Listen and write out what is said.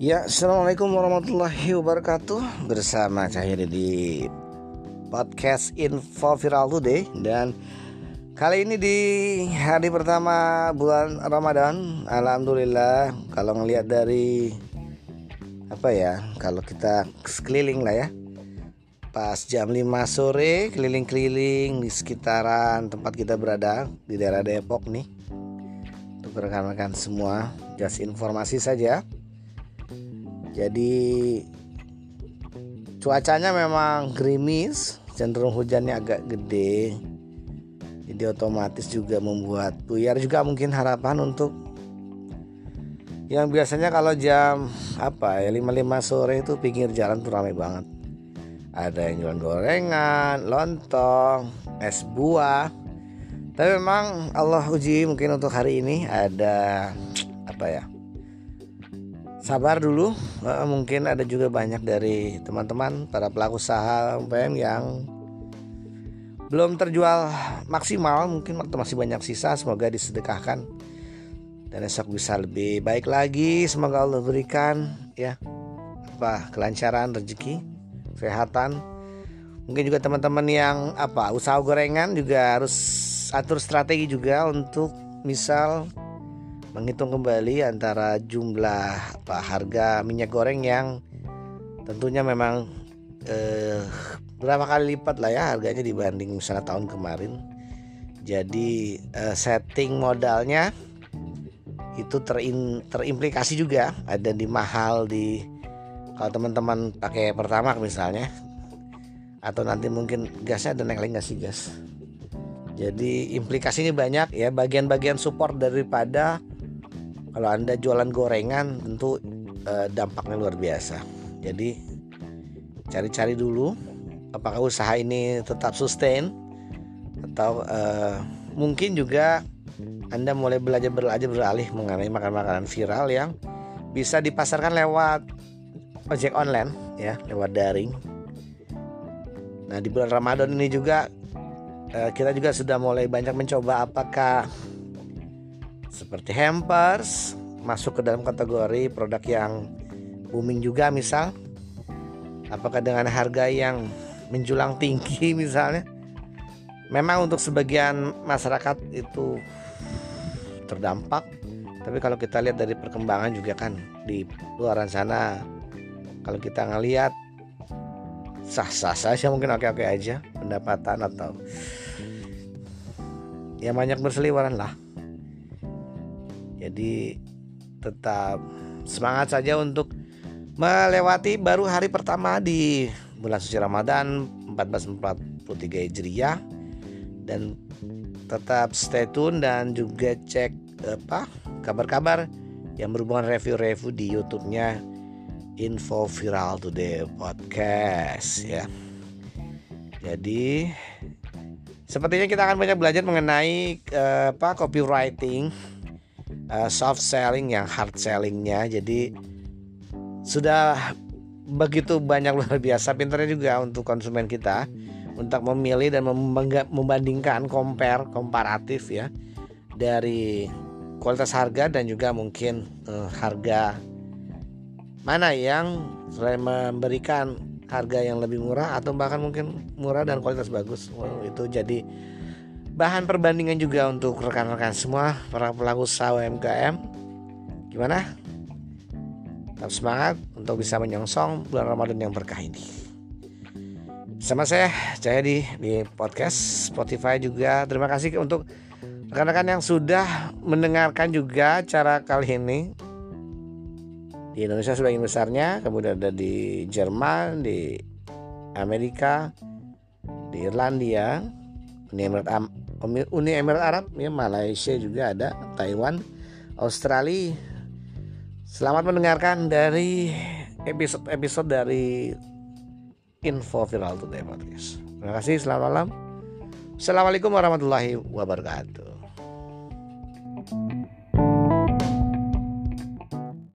Ya, Assalamualaikum warahmatullahi wabarakatuh. Bersama saya di podcast Info Viral Today. Dan kali ini di hari pertama bulan Ramadan Alhamdulillah Kalau ngelihat dari Apa ya Kalau kita sekeliling lah ya. Pas jam 5 sore Keliling-keliling di sekitaran tempat kita berada Di daerah Depok nih. Untuk rekan-rekan semua Just informasi saja jadi cuacanya memang gerimis, cenderung hujannya agak gede. Jadi otomatis juga membuat buyar juga mungkin harapan untuk yang biasanya kalau jam apa ya 5-5 sore itu pinggir jalan tuh ramai banget. Ada yang jualan gorengan, lontong, es buah. Tapi memang Allah uji mungkin untuk hari ini ada apa ya? Sabar dulu. Mungkin ada juga banyak dari teman-teman para pelaku usaha UMKM yang belum terjual maksimal. Mungkin waktu masih banyak sisa semoga disedekahkan. Dan esok bisa lebih baik lagi. Semoga Allah berikan ya apa kelancaran rezeki kesehatan. Mungkin juga teman-teman yang apa usaha gorengan juga harus atur strategi juga untuk misal menghitung kembali antara jumlah apa harga minyak goreng yang tentunya memang eh, berapa kali lipat lah ya harganya dibanding misalnya tahun kemarin. Jadi eh, setting modalnya itu terin, terimplikasi juga ada di mahal di kalau teman-teman pakai pertama misalnya atau nanti mungkin gasnya ada naik lagi nggak sih gas. Jadi implikasinya banyak ya bagian-bagian support daripada kalau anda jualan gorengan tentu eh, dampaknya luar biasa. Jadi cari-cari dulu apakah usaha ini tetap sustain atau eh, mungkin juga anda mulai belajar belajar beralih mengenai makanan-makanan viral yang bisa dipasarkan lewat ojek online ya lewat daring. Nah di bulan Ramadan ini juga eh, kita juga sudah mulai banyak mencoba apakah seperti hampers masuk ke dalam kategori produk yang booming juga misal. Apakah dengan harga yang menjulang tinggi misalnya? Memang untuk sebagian masyarakat itu terdampak. Tapi kalau kita lihat dari perkembangan juga kan di luar sana kalau kita ngelihat sah-sah saja mungkin oke-oke aja pendapatan atau ya banyak berseliweran lah jadi tetap semangat saja untuk melewati baru hari pertama di bulan suci Ramadan 1443 Hijriah dan tetap stay tune dan juga cek apa kabar-kabar yang berhubungan review-review di YouTube-nya Info Viral Today Podcast ya. Jadi sepertinya kita akan banyak belajar mengenai uh, apa copywriting uh, soft selling yang hard sellingnya. Jadi sudah begitu banyak luar biasa pinternya juga untuk konsumen kita untuk memilih dan membandingkan compare komparatif ya dari kualitas harga dan juga mungkin uh, harga mana yang memberikan harga yang lebih murah atau bahkan mungkin murah dan kualitas bagus. Wow, itu jadi bahan perbandingan juga untuk rekan-rekan semua para pelaku usaha UMKM. Gimana? Tetap semangat untuk bisa menyongsong bulan Ramadan yang berkah ini. Sama saya Jayadi di podcast Spotify juga. Terima kasih untuk rekan-rekan yang sudah mendengarkan juga cara kali ini di Indonesia sebagian besarnya, kemudian ada di Jerman, di Amerika, di Irlandia, Uni Emirat Uni Emirat Arab ya Malaysia juga ada Taiwan Australia Selamat mendengarkan dari episode-episode dari Info Viral Today Podcast. Terima kasih, selamat malam. Assalamualaikum warahmatullahi wabarakatuh.